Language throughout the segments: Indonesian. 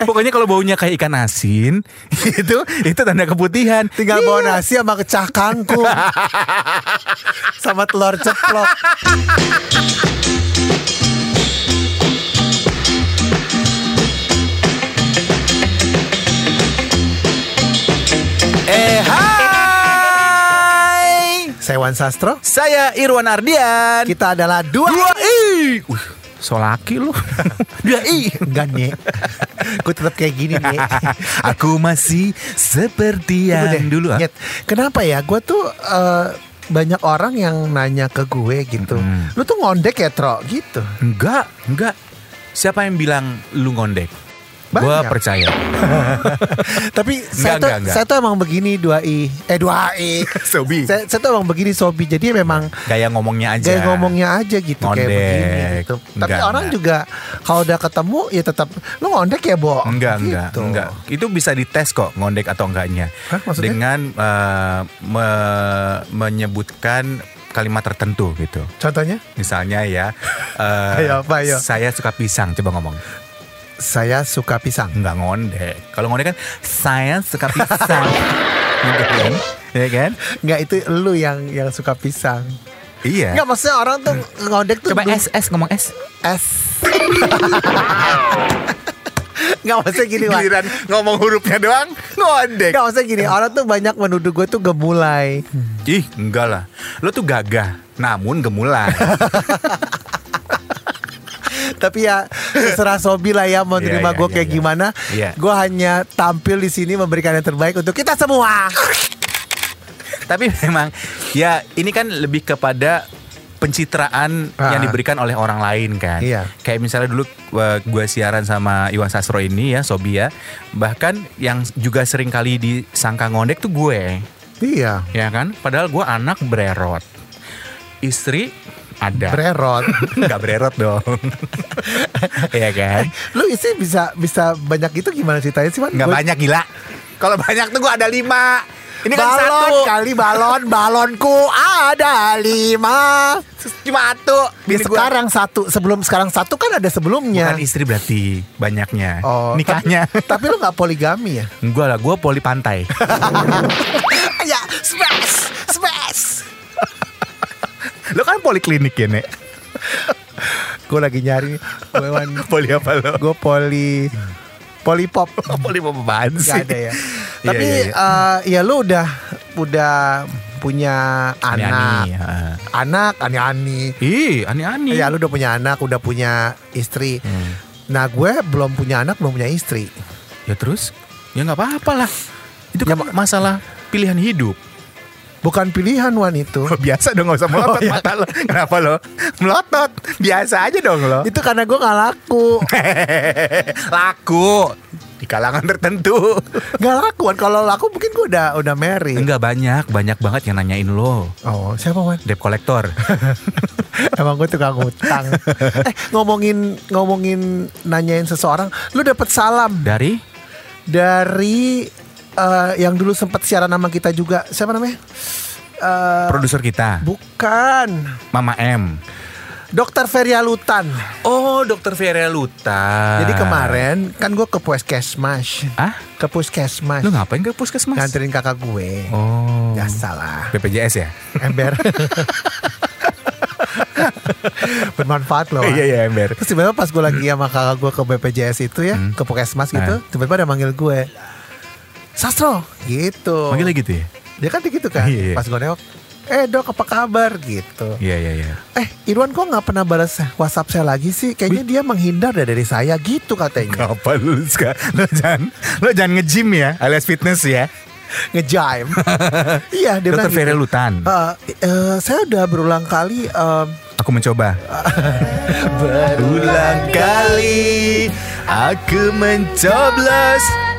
Pokoknya kalau baunya kayak ikan asin, itu itu tanda keputihan. Tinggal bawa nasi sama kecah kangkung Sama telur ceplok Eh hai. Saya Wan Sastro Saya Irwan Ardian. Kita adalah dua, Dua i. Uh, so laki lu. Dua i. Enggak nih Gue tetap kayak gini nih Aku masih seperti yang deh, dulu. ah. Nyet. Kenapa ya Gue tuh eh, Banyak orang yang nanya ke gue gitu Hmm. Lu tuh ngondek ya Tro gitu Enggak, enggak. Siapa yang bilang lu ngondek? Gua percaya. Tapi saya, tuh, enggak, enggak. saya tuh emang begini 2i Eh 2i Sobi. saya, saya tuh emang begini Sobi Jadi memang Gaya ngomongnya aja. Gaya ngomongnya aja gitu kayak Ngondek. begini gitu. Tapi Enggak, orang enggak. juga kalau udah ketemu ya tetap lu ngondek ya, Bo. Enggak, enggak, Gitu. enggak. Itu bisa dites kok ngondek atau enggaknya. Hah, maksudnya? Dengan eh, me- menyebutkan kalimat tertentu gitu. Contohnya Misalnya ya, eh, Ayo, apa, ayo? saya suka pisang. Coba ngomong. Saya suka pisang. Enggak ngondek. Kalau ngondek kan saya suka pisang. gitu kan? Ya kan? Enggak itu lu yang yang suka pisang. Iya. Enggak maksudnya orang tuh ngondek tuh Coba S S ngomong S. S. Enggak maksudnya gini. Giliran ngomong hurufnya doang ngondek. Enggak maksudnya gini, orang tuh banyak menuduh gue tuh gemulai. Ih, enggak lah. Lo tuh gagah, namun gemulai. Tapi ya terserah Sobi lah ya mau Iya, terima iya, gue iya, kayak iya. gimana. Iya. Gue hanya tampil di sini memberikan yang terbaik untuk kita semua. Tapi memang ya ini kan lebih kepada pencitraan Ah. yang diberikan oleh orang lain kan. Iya. Kayak misalnya dulu gue siaran sama Iwan Sastro ini ya, Sobi ya. Bahkan yang juga sering kali disangka ngondek tuh gue. Iya. Ya kan? Padahal gue anak bererot. Istri ada. Bererot. Nggak bererot dong. Iya kan? Lu isi bisa bisa banyak itu gimana ceritanya sih, Man? Nggak Gua- banyak gila. Kalau banyak tuh gue ada lima. Ini kan balon satu. kali balon, balonku ada lima. Cuma satu. Di Bini gua- sekarang satu, sebelum sekarang satu kan ada sebelumnya. Bukan istri berarti banyaknya. Oh, Nikahnya. Tapi, tapi lu nggak poligami ya? Enggak lah, gue poli pantai. Lo kan poliklinik ya, Nek? Gue lagi nyari, gue wan, Poli apa lo? gue poli, poli pop. poli apaan sih? Gak ada ya. Tapi iya, iya. eh, ya lu udah udah punya anak, Ani-ani, ya. anak, ani-ani. Ih, ani-ani. Ya lu udah punya anak, udah punya istri. Hmm. Nah gue belum punya anak, belum punya istri. Ya terus? Ya nggak apa-apa lah. Itu Ya, kan masalah pilihan hidup. Bukan pilihan wan itu. Biasa dong gak usah melotot Oh, iya. mata lo. Kenapa lo? Melotot. Biasa aja dong lo. itu karena gue gak laku. Laku. Di kalangan tertentu. Gak laku Wan. Kalau laku mungkin gue udah udah married. Enggak banyak, banyak banget yang nanyain lo. Oh siapa Wan? Debt collector. Emang gue tukang ngutang. eh ngomongin ngomongin nanyain seseorang, lu dapet salam Dari dari eh, yang dulu sempat siaran nama kita juga. Siapa namanya? Eh, produser kita, bukan. Mama M. Dokter Feria Lutan. Oh, dokter Vera Luta. Jadi kemarin kan gue ke puskesmas. Ah, Ke puskesmas. lu ngapain ke puskesmas? Nganterin kakak gue. Oh. Ya salah. BPJS ya? Ember. Bermanfaat loh. Iya, iya, ember. Terus tiba-tiba pas gue lagi sama kakak gue ke BPJS itu ya, Hmm. ke Pokesmas gitu, Ah. tiba-tiba ada manggil gue. Sastro, gitu. Manggilnya gitu ya? Dia kan gitu kan. Iya, iya. Pas gue nengok, eh dok apa kabar gitu. Iya, iya, iya. Eh Irwan kok nggak pernah balas WhatsApp saya lagi sih? Kayaknya dia menghindar deh dari saya gitu katanya. Apa lu sekarang? Lo jangan, lo jangan nge-gym ya, alias fitness ya. Ngejaim. iya dia Dokter Vera gitu. Lutan. Eh, eh, saya udah berulang kali em, Aku mencoba. Berulang kali aku mencoblos.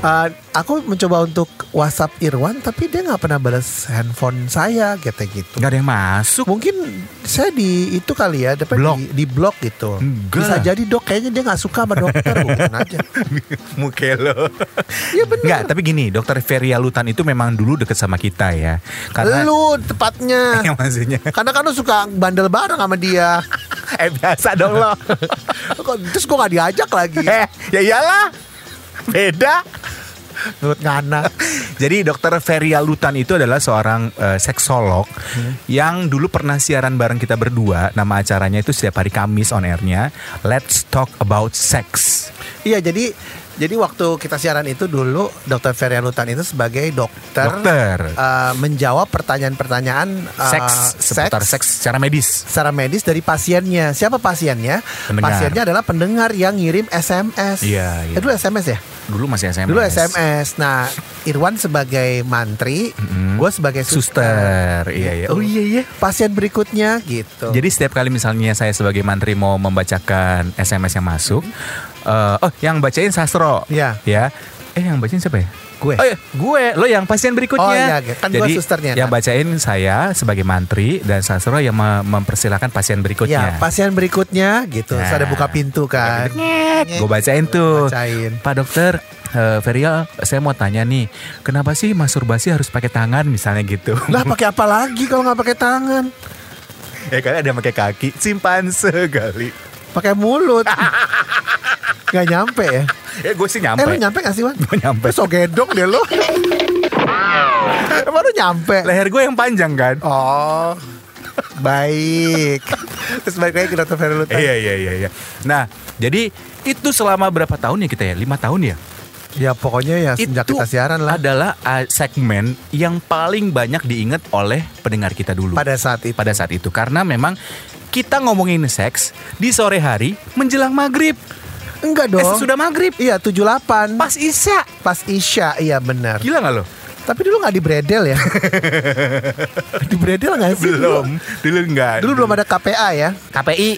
Eh, aku mencoba untuk WhatsApp Irwan tapi dia nggak pernah balas handphone saya gitu gitu. Gak ada yang masuk. Mungkin saya di itu kali ya, dapat Blok. di, di blok gitu. Enggak. Bisa jadi dok, kayaknya dia nggak suka sama dokter, bukan aja. Muke lo. Iya benar. Enggak, tapi gini, dokter Feria Lutan itu memang dulu deket sama kita ya. Karena Lu tepatnya. yang maksudnya. Karena kan lu suka bandel bareng sama dia. eh biasa dong lo. Terus gue gak diajak lagi. eh, ya iyalah. Beda. Menurut Ngana. Jadi dokter Feria Lutan itu adalah seorang eh, seksolog yang dulu pernah siaran bareng kita berdua. Nama acaranya itu setiap hari Kamis on airnya. Let's talk about sex. Iya jadi jadi waktu kita siaran itu dulu Dokter Feria Lutan itu sebagai dokter, Dokter. eh, menjawab pertanyaan-pertanyaan eh, Seks seputar seks secara medis. secara medis dari pasiennya. Siapa pasiennya? Pendengar. Pasiennya adalah pendengar yang ngirim SMS. Iya, iya. Eh, dulu SMS ya? Dulu masih SMS. Dulu SMS. Nah, Irwan sebagai mantri, gue sebagai suster. Suster. Iya iya. Gitu. Oh iya iya. Pasien berikutnya gitu. Jadi setiap kali misalnya saya sebagai mantri mau membacakan SMS yang masuk, eh, oh yang bacain Sastro, Iya. ya. Eh yang bacain siapa ya? gue. Oh iya, gue, lo yang pasien berikutnya. Oh iya, kan gue Jadi susternya, yang kan? bacain saya sebagai mantri dan Sastro yang me- mempersilahkan pasien Ya, berikutnya. pasien berikutnya gitu. Nah. ada buka pintu kan. Gue bacain tuh. Bacain. Pak dokter, eh, Feria, saya mau tanya nih, kenapa sih masturbasi harus pakai tangan misalnya gitu? Lah pakai apa lagi kalau nggak pakai tangan? ya kan ada yang pakai kaki, simpanse kali. Pakai mulut. Gak nyampe ya? Ya gue sih Eh nyampe. lu nyampe gak sih Wan? Gue nyampe. So gedong deh lu. Emang lu nyampe? Leher gue yang panjang kan? Oh, baik. Terus balik lagi ke dokter Ferry Lutan. Iya iya iya iya. Nah, jadi itu selama berapa tahun ya kita ya? Lima tahun ya? Ya pokoknya ya sejak itu kita siaran lah. adalah uh, segmen yang paling banyak diingat oleh pendengar kita dulu. Pada saat itu. pada saat itu karena memang kita ngomongin seks di sore hari menjelang maghrib. Enggak Eh, dong. sudah maghrib. Iya 78 Pas isya. Pas Isya Iya benar Gila gak lo? Tapi dulu gak di bredel ya Di bredel gak sih Belum. Dulu enggak. Dulu belum ada KPA ya KPI.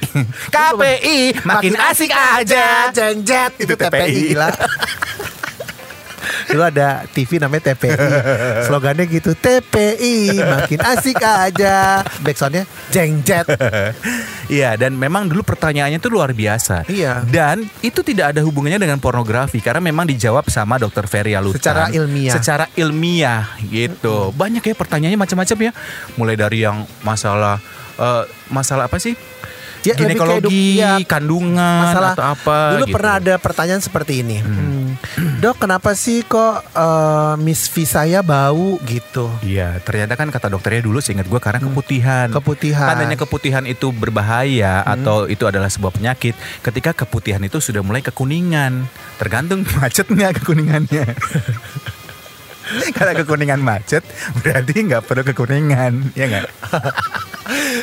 KPI makin asik aja. Jengjet Itu Itu TPI TPI. gila Dulu ada TV namanya TPI Slogannya gitu TPI makin asik aja Backsoundnya jengjet Iya, dan memang dulu pertanyaannya itu luar biasa. Iya. Dan itu tidak ada hubungannya dengan pornografi karena memang dijawab sama dokter Feria Lutan. Secara ilmiah. Secara ilmiah gitu. Banyak ya pertanyaannya macam-macam ya. Mulai dari yang masalah eh, masalah apa sih? Ya, Ginekologi, ya, kandungan masalah atau apa dulu gitu. pernah ada pertanyaan seperti ini Hmm, dok kenapa sih kok eh, Miss V saya bau gitu Iya, ternyata kan kata dokternya dulu seingat gue karena keputihan. Hmm. Keputihan. Hmm. Tandanya keputihan itu berbahaya atau itu adalah sebuah penyakit ketika keputihan itu sudah mulai kekuningan. Tergantung macet nggak kekuningannya. Kalau kekuningan macet berarti nggak perlu kekuningan, ya nggak?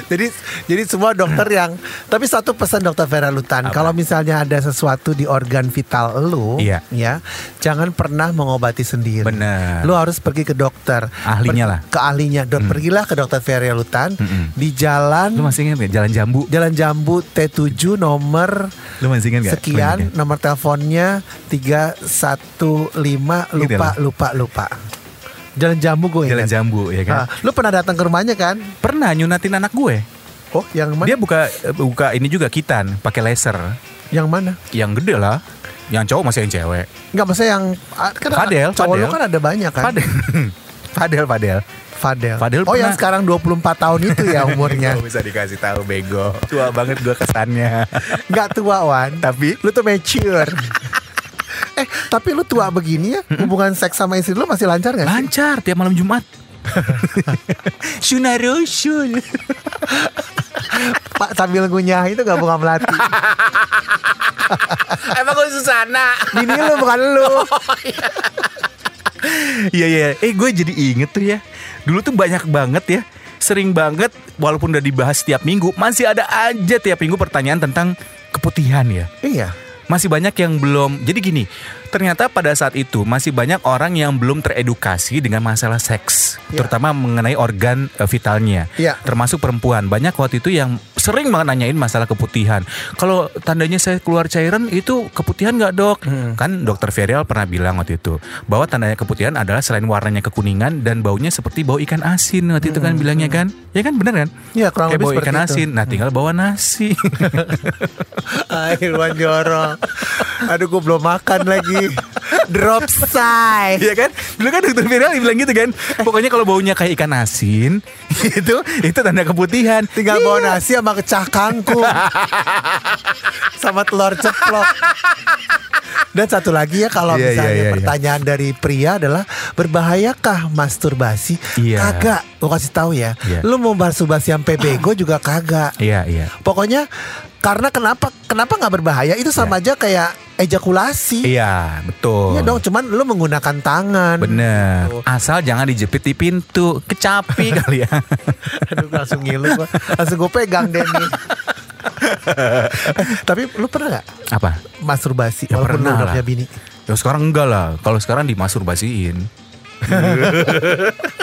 jadi jadi semua dokter yang tapi satu pesan dokter Vera Lutan Apa? kalau misalnya ada sesuatu di organ vital lu Iya. ya jangan pernah mengobati sendiri Bener. lu harus pergi ke dokter Ahlinya lah. ke ahlinya dok pergilah ke dokter Vera Lutan Mm-mm. di jalan Lu masih ingat nggak Jalan Jambu? Jalan Jambu T7 nomor Lu masih ingat nggak? sekian nomor teleponnya 315 lupa ya, lupa lupa Jalan Jambu gue nggak? Jalan ingat. Jambu ya kan? Ah, lu pernah datang ke rumahnya kan? Pernah nyunatin anak gue. Oh, yang mana? Dia buka buka ini juga kitan pakai laser. Yang mana? Yang gede lah. Yang cowok masih yang cewek. Enggak maksudnya yang ah, kan Fadel, cowok lu Fadel. kan ada banyak kan? Fadel. Fadel, Fadel. Fadel. Fadel oh, yang pernah- sekarang 24 tahun itu ya umurnya. Gak bisa dikasih tahu bego. Tua banget gue kesannya. Enggak tua, Wan. Tapi Lu tuh mature. Eh, tapi lu tua begini ya, hubungan seks sama istri lu masih lancar gak sih? lancar tiap malam Jumat. Sunarusul. Pak sambil ngunyah itu gak bunga melati. Emang gue Susana. Bini lu bukan lu. Iya iya. Eh gue jadi inget tuh ya. Dulu tuh banyak banget ya. Sering banget walaupun udah dibahas tiap minggu masih ada aja tiap minggu pertanyaan tentang keputihan ya. iya. Masih banyak yang belum. Jadi gini, ternyata pada saat itu masih banyak orang yang belum teredukasi dengan masalah seks, Ya. terutama mengenai organ eh, vitalnya. Ya. Termasuk perempuan. Banyak waktu itu yang sering banget nanyain masalah keputihan. Kalau tandanya saya keluar cairan itu keputihan nggak dok? Hmm. Kan dokter Ferial pernah bilang waktu itu bahwa tandanya keputihan adalah selain warnanya kekuningan dan baunya seperti bau ikan asin waktu itu kan bilangnya kan? Ya kan bener kan? Hmm. Iya, kurang lebih bau ikan itu. asin. Nah tinggal bawa nasi. Air Wan jorong. Aduh gue belum makan lagi. Drop say. Iya kan? Dulu kan dokter Viral bilang gitu kan. Pokoknya kalau baunya kayak ikan asin, itu itu tanda keputihan. Tinggal bawa nasi sama kecah kangkung. sama telur ceplok. Dan satu lagi ya kalau Iya, misalnya iya, iya, iya. pertanyaan dari pria adalah berbahayakah masturbasi? Iya. Kagak. Gue kasih tahu ya. Iya. Lu mau masturbasi sampai bego juga kagak. Iya, iya. Pokoknya karena kenapa kenapa nggak berbahaya itu sama aja kayak ejakulasi. Iya, betul. Iya dong, cuman lu menggunakan tangan. Bener. Gitu. Asal jangan dijepit di pintu, kecapi kali ya. Aduh langsung ngilu gua. Langsung gue pegang deh nih. Eh, Tapi lu pernah gak Apa? masturbasi Ya walaupun lu pernah udah lah. punya bini? Ya sekarang enggak lah. Kalau sekarang dimasturbasiin.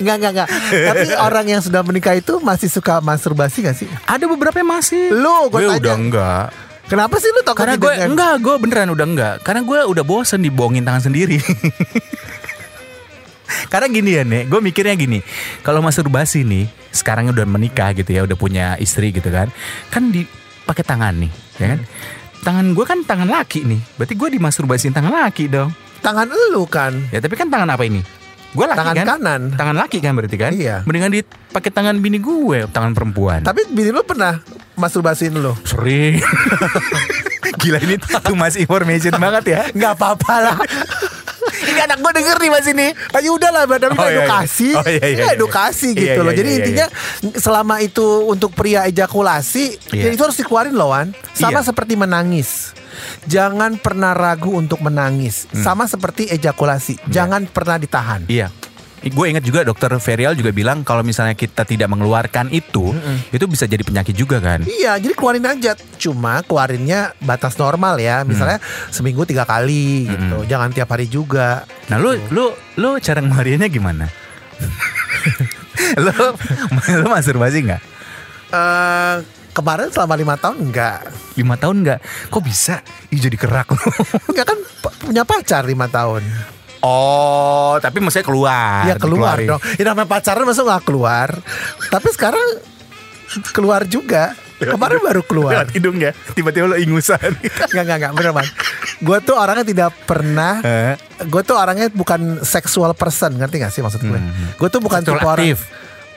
Enggak, enggak, enggak. Tapi orang yang sudah menikah itu masih suka masturbasi gak sih? Ada beberapa yang masih. Lu, gue tanya. udah enggak. Kenapa sih lu takut Karena gue enggak, gue beneran udah enggak. Karena gue udah bosen dibohongin tangan sendiri. Karena gini ya nek, gue mikirnya gini, kalau masturbasi nih, sekarang udah menikah gitu ya, udah punya istri gitu kan, kan di pakai tangan nih, ya kan? Tangan gue kan tangan laki nih, berarti gue dimasturbasiin tangan laki dong. Tangan lu kan. Ya tapi kan tangan apa ini? Gue laki Tangan kan? kanan. Tangan laki kan berarti kan? Iya. Mendingan dipakai tangan bini gue, tangan perempuan. Tapi bini lu pernah masturbasiin lu? Sering. Gila ini too much information banget ya. Enggak apa-apa lah. Ini anak gue denger nih mas ini. Ayo udah lah, tapi Oh, iya, iya. edukasi. Oh, iya, iya, iya. edukasi Iya, gitu iya, loh. iya, Jadi iya, intinya selama itu untuk pria ejakulasi, Iya. ya itu harus dikeluarin loh Wan. Sama Iya. seperti menangis. Jangan pernah ragu untuk menangis. Hmm. Sama seperti ejakulasi. Jangan pernah ditahan. Iya. Gue ingat juga dokter Ferial juga bilang kalau misalnya kita tidak mengeluarkan itu, itu bisa jadi penyakit juga kan. Iya, jadi keluarin aja. Cuma keluarinnya batas normal ya. Misalnya Hmm. seminggu tiga kali gitu. Jangan tiap hari juga. Nah, lu lu lu cara ngeluarinnya gimana? lu lu masturbasi nggak? eh kemarin selama lima tahun enggak. Lima tahun nggak? Kok bisa? Ih jadi kerak lu. Enggak kan punya pacar lima tahun. Oh, tapi maksudnya keluar. ya keluar dikeluarin. dong. Ya namanya pacaran masa nggak keluar. Tapi sekarang keluar juga. Kemarin baru keluar. Lewat hidung ya. Tiba-tiba lo ingusan. Enggak enggak enggak bener man. Gue tuh orangnya tidak pernah. Eh, Gue tuh orangnya bukan sexual person ngerti gak sih maksud gue? Gue tuh bukan tipe orang.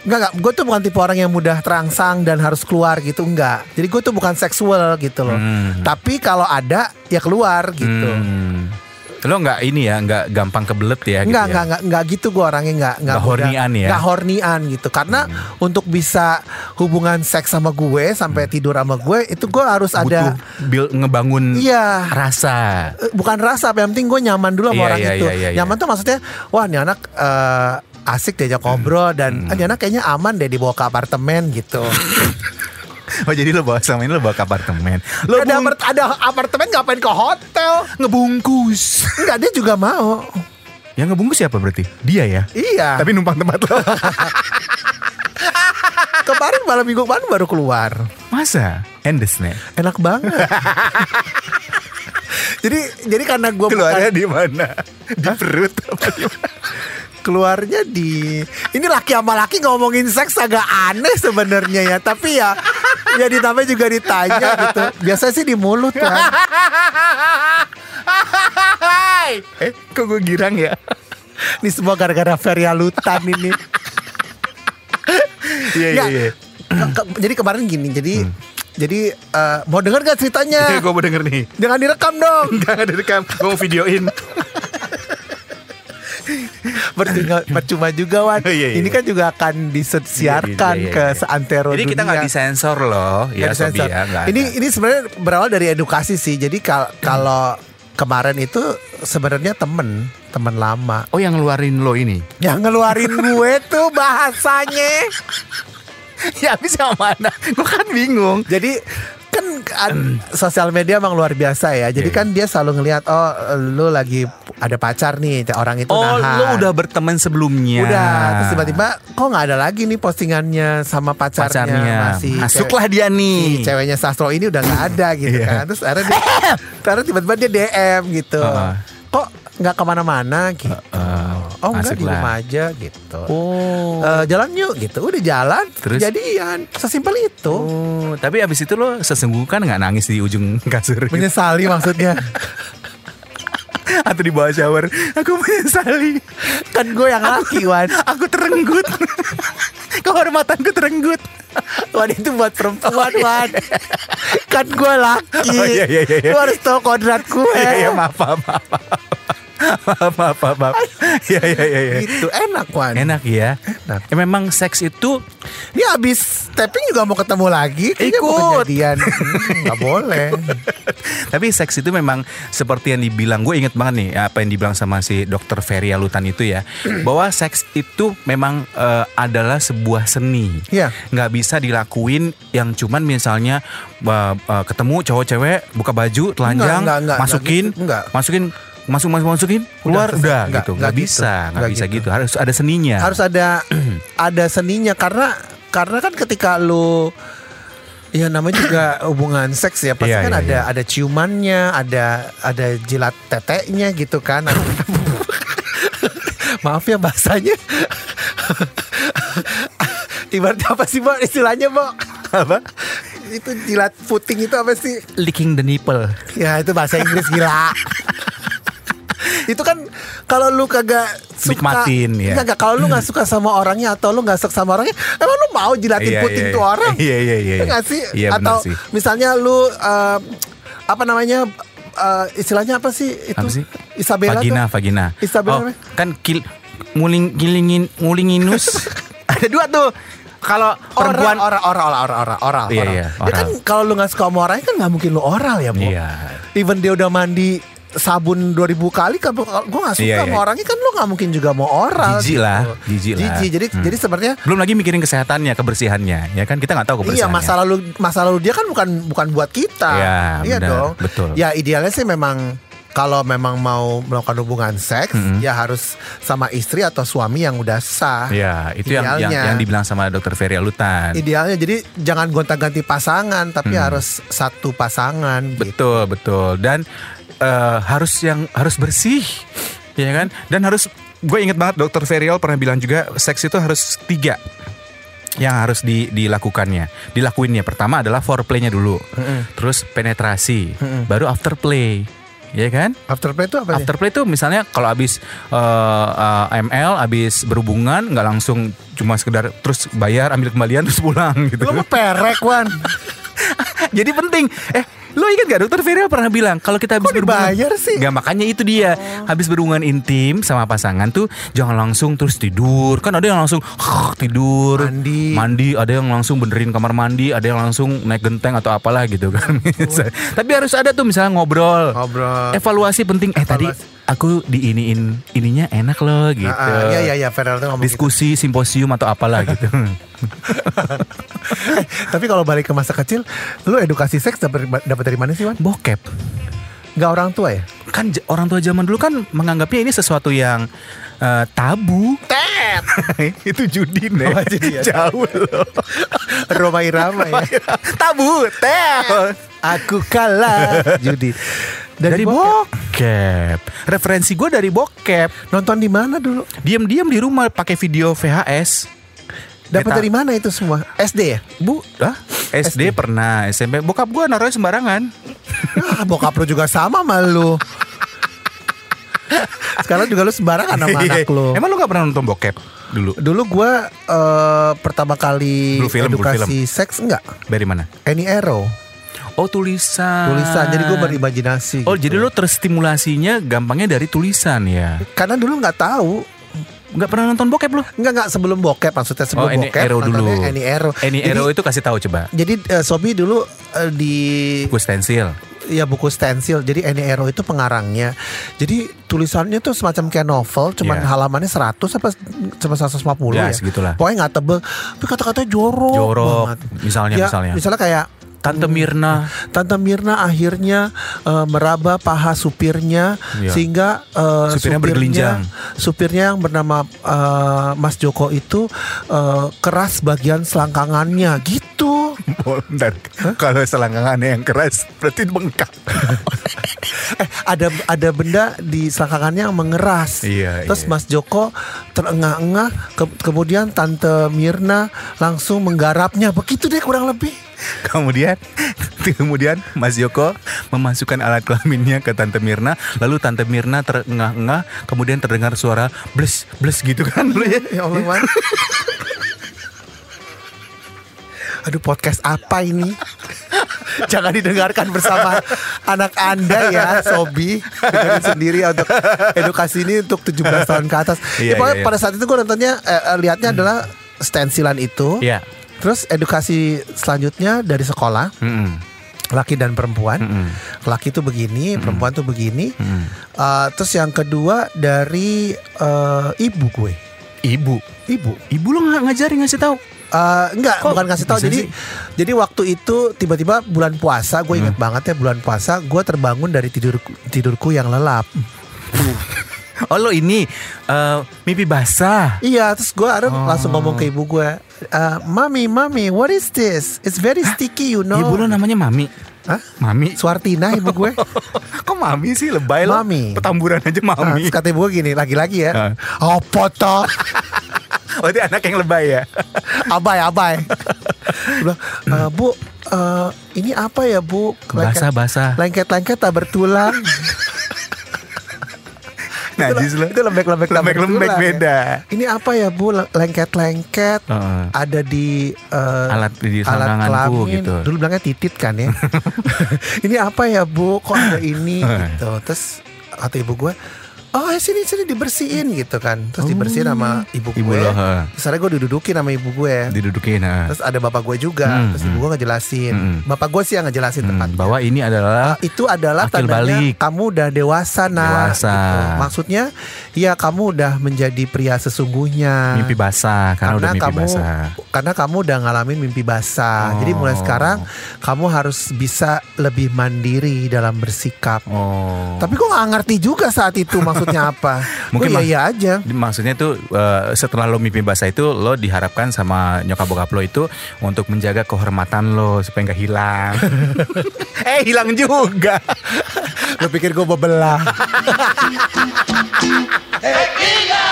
Enggak enggak. Gue tuh bukan tipe orang yang mudah terangsang dan harus keluar gitu enggak. Jadi gue tuh bukan seksual gitu loh. Hmm. Tapi kalau ada ya keluar gitu. hmm. Lo nggak ini ya, nggak gampang kebelet ya? Enggak, gitu ya? enggak, enggak gitu gue orangnya Nggak mudah- hornian ya? Hmm. Enggak hornian gitu. Karena untuk bisa hubungan seks sama gue sampai tidur sama gue itu gue harus Hmm. Butuh ada bil- ngebangun Iya. rasa. Eh, bukan rasa, yang penting gue nyaman dulu sama Iya, orang iya, itu. iya, iya, nyaman tuh maksudnya, wah ini anak eh, asik diajak ngobrol dan Hmm. ah, ini anak kayaknya aman deh dibawa ke apartemen gitu. Oh jadi lo bawa sama ini lo bawa ke apartemen. Lo ada, apart- ada apartemen ngapain ke hotel? ngebungkus. Enggak, dia juga mau. Yang ngebungkus siapa berarti? Dia ya. Iya. Tapi numpang tempat lo. kemarin malam minggu kemarin baru keluar. Masa? Endes nih. Enak banget. jadi jadi karena gue Keluarnya di mana? Di perut apa di keluarnya di ini laki sama laki ngomongin seks agak aneh sebenarnya ya tapi ya ya ditambah juga ditanya gitu biasa sih di mulut kan eh, kok gue girang ya? ini semua gara-gara Feria Lutan ini Iya Ya, iya iya. ke- ke- jadi kemarin gini jadi jadi eh, mau denger gak ceritanya gue mau denger nih. jangan direkam dong ada direkam. Gue mau videoin. percuma, percuma juga Wan Iya, iya, ini iya. kan juga akan disiarkan Iya, iya, ke iya. seantero Jadi kita nggak disensor loh, ya Nggak Sobi disensor. ya. nggak ini ada. ini sebenarnya berawal dari edukasi sih. Jadi kal- kalau kemarin itu sebenarnya temen temen lama Oh yang ngeluarin lo ini? yang ngeluarin gue tuh bahasanya. ya habis yang mana? Gue kan bingung. Jadi kan an- sosial media emang luar biasa ya. Jadi Iya, kan dia selalu ngelihat oh lu lagi ada pacar nih orang itu Oh nahan. lo udah berteman sebelumnya? Udah, terus tiba-tiba kok nggak ada lagi nih postingannya sama pacarnya, pacarnya. masih Masuklah dia si nih. ceweknya Sastro ini udah nggak ada gitu Iya. kan terus akhirnya dia, karena tiba-tiba dia DM gitu Heeh. kok nggak ke mana-mana gitu Heeh. Oh enggak di rumah aja gitu. Oh. Eh, jalan yuk gitu. Udah jalan Terus? jadian. Sesimpel itu. Oh, tapi abis itu lo sesungguhnya kan nggak nangis di ujung kasur. menyesali maksudnya. Atau di bawah shower. Aku menyesali. Kan gue yang laki Wan. Aku terenggut. Kehormatanku terenggut. Wan itu buat perempuan Wan. Kan gue laki. Oh, iya, iya, iya, iya. Lu harus tahu kodrat gue. Iya iya maaf maaf maaf Maaf maaf maaf maaf Iya iya iya iya. Itu enak Wan Enak ya Enak. Ya, Memang seks itu Ini abis tapping juga mau ketemu lagi Kayaknya mau Ikut. kejadian Hmm, Gak boleh Tapi seks itu memang seperti yang dibilang Gue inget banget nih apa yang dibilang sama si dokter Ferry Alutan itu ya Bahwa seks itu memang eh, adalah sebuah seni Iya. nggak bisa dilakuin yang cuman misalnya eh, eh, ketemu cowok cewek buka baju telanjang Enggak, enggak, enggak, masukin enggak gitu, enggak. masukin masuk masuk masukin keluar udah, Enggak, gitu enggak nggak gitu. bisa nggak Enggak bisa gitu. gitu harus ada seninya Harus ada Ada seninya Karena Karena kan ketika lu Ya namanya juga hubungan seks ya pasti Iya, kan iya, ada iya. ada ciumannya, ada ada jilat teteknya gitu kan. Maaf ya bahasanya. Ibaratnya apa sih, Bo? Istilahnya, Bo? apa Itu jilat puting itu apa sih? licking the nipple Ya, itu bahasa Inggris gila. itu kan kalau lu kagak suka Nikmatin, ya. Enggak, enggak. kalau lu nggak suka sama orangnya atau lu nggak suka sama orangnya emang lu mau jilatin Iya, puting iya, tuh iya. orang Iya, iya, iya, Ya iya. nggak sih Iya, benar atau sih. misalnya lu eh, apa namanya eh, istilahnya apa sih itu apa sih Isabella vagina tuh vagina Isabella oh, kan kil nguling gilingin ngulinginus ada dua tuh kalau perempuan oral oral oral oral oral oral Iya, oral. iya, Ya kan oral. kalau lu nggak suka sama orangnya kan nggak mungkin lu oral ya bu Iya. even dia udah mandi sabun 2000 kali kan gue gak suka Iya, sama iya. orangnya kan lu nggak mungkin juga mau oral Jijik gitu. lah, jijik lah. Jijik. jadi Hmm. jadi sebenarnya belum lagi mikirin kesehatannya kebersihannya ya kan kita nggak tahu Iya kebersihannya masa lalu masa lalu dia kan bukan bukan buat kita. Iya, iya benar, dong. betul. Ya idealnya sih memang kalau memang mau melakukan hubungan seks Mm-hmm. ya harus sama istri atau suami yang udah sah. Ya, itu yang, yang yang dibilang sama dokter Ferry Alutan. Idealnya jadi jangan gonta-ganti pasangan tapi Hmm. harus satu pasangan gitu. Betul, betul. Dan eh, harus yang harus bersih, ya kan? Dan harus gue inget banget dokter Ferial pernah bilang juga seks itu harus tiga yang harus di, dilakukannya, dilakuinnya. Pertama adalah foreplaynya dulu, terus penetrasi, baru afterplay, ya kan? Afterplay itu apa ya? Afterplay itu misalnya kalau abis eh, eh, ML, abis berhubungan nggak langsung cuma sekedar terus bayar ambil kembalian terus pulang gitu. Lu perek Wan. Jadi penting. Eh, lo ingat gak dokter Vera pernah bilang kalau kita habis Kok dibayar sih? Gak makanya itu dia. Habis berhubungan intim sama pasangan tuh jangan langsung terus tidur. Kan ada yang langsung tidur, Mandi. mandi, ada yang langsung benerin kamar mandi, ada yang langsung naik genteng atau apalah gitu kan. Tapi harus ada tuh misalnya ngobrol. Ngobrol. Evaluasi penting. Eh tadi. Aku diiniin ininya enak loh gitu. Ah, ah, Iya iya iya tuh ngomong gitu. Diskusi simposium atau apalah gitu. Eh, Tapi kalau balik ke masa kecil, lu edukasi seks dapat dapat dari mana sih Wan? Bokep. Gak orang tua ya? kan orang tua zaman dulu kan menganggapnya ini sesuatu yang eh, tabu. Tet. itu judi nih. Oh, judi ya. Jauh loh. Roma Irama ya. tabu, teh. Aku kalah judi. Dari, bokep. bokep. Referensi gue dari bokep. Nonton di mana dulu? Diam-diam di rumah pakai video VHS. Dapat dari mana itu semua? SD ya? Bu, ah, SD, pernah, SMP. Bokap gue naruhnya sembarangan. Ah, bokap lu juga sama sama lu. Sekarang juga lu sembarangan sama anak lu. Emang lu gak pernah nonton bokep dulu? Dulu gua eh, pertama kali Blue film, blue edukasi seks enggak? Dari mana? Any Arrow Oh tulisan. tulisan. Jadi gua berimajinasi. Oh gitu. jadi lo terstimulasinya gampangnya dari tulisan ya? karena dulu nggak tahu. Nggak pernah nonton bokep lo? Enggak enggak sebelum bokep maksudnya sebelum Oh, bokep. Arrow dulu. Arrow. Any Jadi- Arrow itu kasih tahu coba. Jadi eh, Sobi dulu eh, di Buku stensil. ya buku stensil. Jadi Any Arrow itu pengarangnya. Jadi tulisannya tuh semacam kayak novel, cuman Iya. halamannya 100 apa cuma 150 Ya, ya. segitulah. Pokoknya nggak tebel, tapi kata-katanya jorok. Jorok, banget. misalnya, Ya, misalnya. Misalnya kayak Tante Mirna. Tante Mirna akhirnya eh, meraba paha supirnya Iya. sehingga eh, Supirnya bergelinjang. supirnya yang bernama eh, Mas Joko itu eh, keras bagian selangkangannya gitu. Bentar. Kalau selangkangannya yang keras berarti bengkak. eh ada ada benda di selangkangannya yang mengeras. Iya, Terus iya. Mas Joko terengah-engah ke- kemudian Tante Mirna langsung menggarapnya. Begitu deh kurang lebih. Kemudian Kemudian Mas Joko memasukkan alat kelaminnya ke Tante Mirna, lalu Tante Mirna terengah-engah, kemudian terdengar suara bles bles gitu kan ya. Ya Allah, Man. Aduh podcast apa ini? Jangan didengarkan bersama anak Anda ya, Sobi. Dengerin sendiri ya untuk edukasi ini untuk 17 tahun ke atas. Iya, ya, iya, iya. pada saat itu gue nontonnya eh, eh, lihatnya adalah stensilan itu. Iya. Terus edukasi selanjutnya dari sekolah, Mm-mm. laki dan perempuan. Mm-mm. Laki itu begini, perempuan tuh begini. Mm. Eh, terus yang kedua dari eh, ibu gue. Ibu, Ibu. ibu lo nggak ngajarin ngasih tahu. Eh, enggak, Kok bukan kasih tahu. Jadi sih? jadi waktu itu tiba-tiba bulan puasa, gue inget banget ya bulan puasa, gue terbangun dari tidur tidurku yang lelap. Oh lo ini eh, mimpi basah. Iya, terus gue ada Oh. langsung ngomong ke ibu gue, "Eh, mami, mami, what is this? It's very sticky, you know. Ibu lo namanya Mami. Hah? Mami. Suartina ibu gue. Kok Mami sih lebay lo? Mami. Petamburan aja Nah, Mami. terus kata ibu gue gini, lagi-lagi ya. Ah. Apa toh? Oh itu anak yang lebay ya. abai, abai. Bilang, "Eh, bu, eh, ini apa ya bu? Basah basah. Lengket-lengket tak bertulang. Najis lo. Itu lembek-lembek Lembek-lembek bertulang ya. beda. Ini apa ya bu? Lengket-lengket. Heeh. Ada di eh, Alat di alat kelamin. gitu. Dulu bilangnya titit kan ya. ini apa ya bu? Kok ada ini gitu. Terus kata ibu gue, oh ya sini sini dibersihin gitu kan. Terus dibersihin sama ibu gue. Ibu lo, heeh. Terus gue didudukin sama ibu gue. Didudukin. heeh. Terus ada bapak gue juga. Hmm, Terus ibu gue ngejelasin. Hmm. Bapak gue sih yang ngejelasin Hmm, tepatnya. bahwa ini adalah itu adalah tandanya balik. kamu udah dewasa nah Dewasa. maksudnya ya kamu udah menjadi pria sesungguhnya mimpi basah karena, udah mimpi kamu basah. karena kamu udah ngalamin mimpi basah jadi mulai Oh. sekarang kamu harus bisa lebih mandiri dalam bersikap Oh. tapi gue nggak ngerti juga saat itu maksudnya apa Mungkin gue mas- iya aja Maksudnya tuh eh, setelah lo mimpi basah itu lo diharapkan sama nyokap bokap lo itu untuk menjaga kehormatan lo supaya nggak hilang. eh hilang juga. lo pikir gue bebelah Tequila.